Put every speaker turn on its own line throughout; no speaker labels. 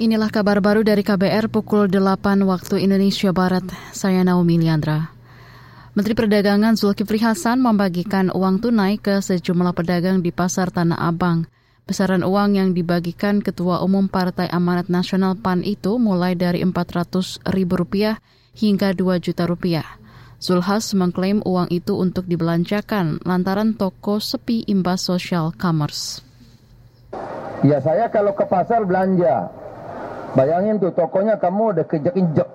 Inilah kabar baru dari KBR pukul 8 waktu Indonesia Barat. Saya Naomi Liandra. Menteri Perdagangan Zulkifli Hasan membagikan uang tunai ke sejumlah pedagang di Pasar Tanah Abang. Besaran uang yang dibagikan Ketua Umum Partai Amanat Nasional PAN itu mulai dari Rp400.000 hingga 2 juta rupiah. Zulhas mengklaim uang itu untuk dibelanjakan lantaran toko sepi imbas social commerce.
Ya saya kalau ke pasar belanja, Bayangin tuh tokonya kamu udah kejek-injek.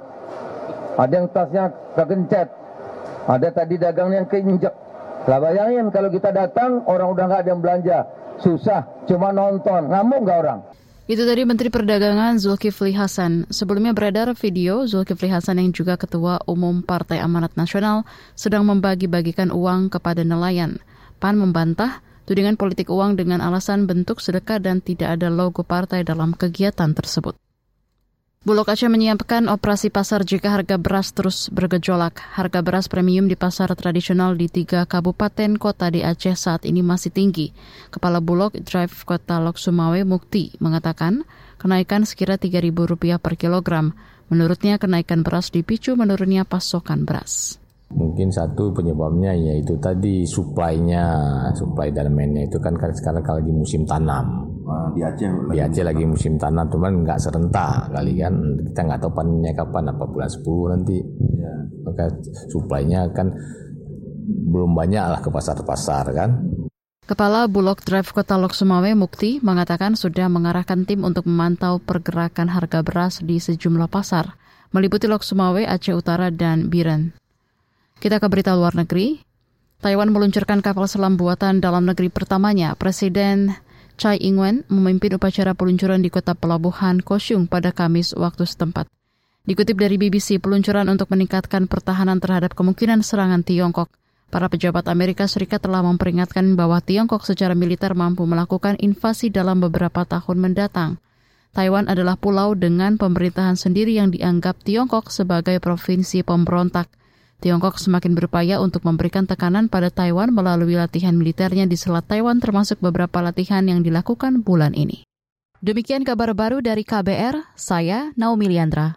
Ada yang tasnya kegencet. Ada tadi dagang yang keinjek. Lah bayangin kalau kita datang orang udah nggak ada yang belanja. Susah, cuma nonton. Ngamuk nggak orang?
Itu tadi Menteri Perdagangan Zulkifli Hasan. Sebelumnya beredar video Zulkifli Hasan yang juga Ketua Umum Partai Amanat Nasional sedang membagi-bagikan uang kepada nelayan. PAN membantah tudingan politik uang dengan alasan bentuk sedekah dan tidak ada logo partai dalam kegiatan tersebut. Bulog Aceh menyiapkan operasi pasar jika harga beras terus bergejolak. Harga beras premium di pasar tradisional di tiga kabupaten kota di Aceh saat ini masih tinggi. Kepala Bulog Drive Kota Lok Sumawe Mukti mengatakan kenaikan sekira Rp3.000 per kilogram. Menurutnya kenaikan beras dipicu menurunnya pasokan beras.
Mungkin satu penyebabnya yaitu tadi suplainya, suplai dan mainnya itu kan sekarang kalau lagi musim tanam.
Ah, di Aceh
di Aceh lagi musim tanam cuman nggak serentak kali kan kita nggak tahu panennya kapan apa bulan 10 nanti ya. maka suplainya kan belum banyak lah ke pasar-pasar kan
Kepala Bulog Drive Kota Lok Sumawe Mukti mengatakan sudah mengarahkan tim untuk memantau pergerakan harga beras di sejumlah pasar, meliputi Lok Sumawe, Aceh Utara, dan Biren. Kita ke berita luar negeri. Taiwan meluncurkan kapal selam buatan dalam negeri pertamanya. Presiden Chai Ing-wen memimpin upacara peluncuran di kota pelabuhan Kosyung pada Kamis waktu setempat. Dikutip dari BBC, peluncuran untuk meningkatkan pertahanan terhadap kemungkinan serangan Tiongkok. Para pejabat Amerika Serikat telah memperingatkan bahwa Tiongkok secara militer mampu melakukan invasi dalam beberapa tahun mendatang. Taiwan adalah pulau dengan pemerintahan sendiri yang dianggap Tiongkok sebagai provinsi pemberontak – Tiongkok semakin berupaya untuk memberikan tekanan pada Taiwan melalui latihan militernya di Selat Taiwan termasuk beberapa latihan yang dilakukan bulan ini. Demikian kabar baru dari KBR, saya Naomi Liandra.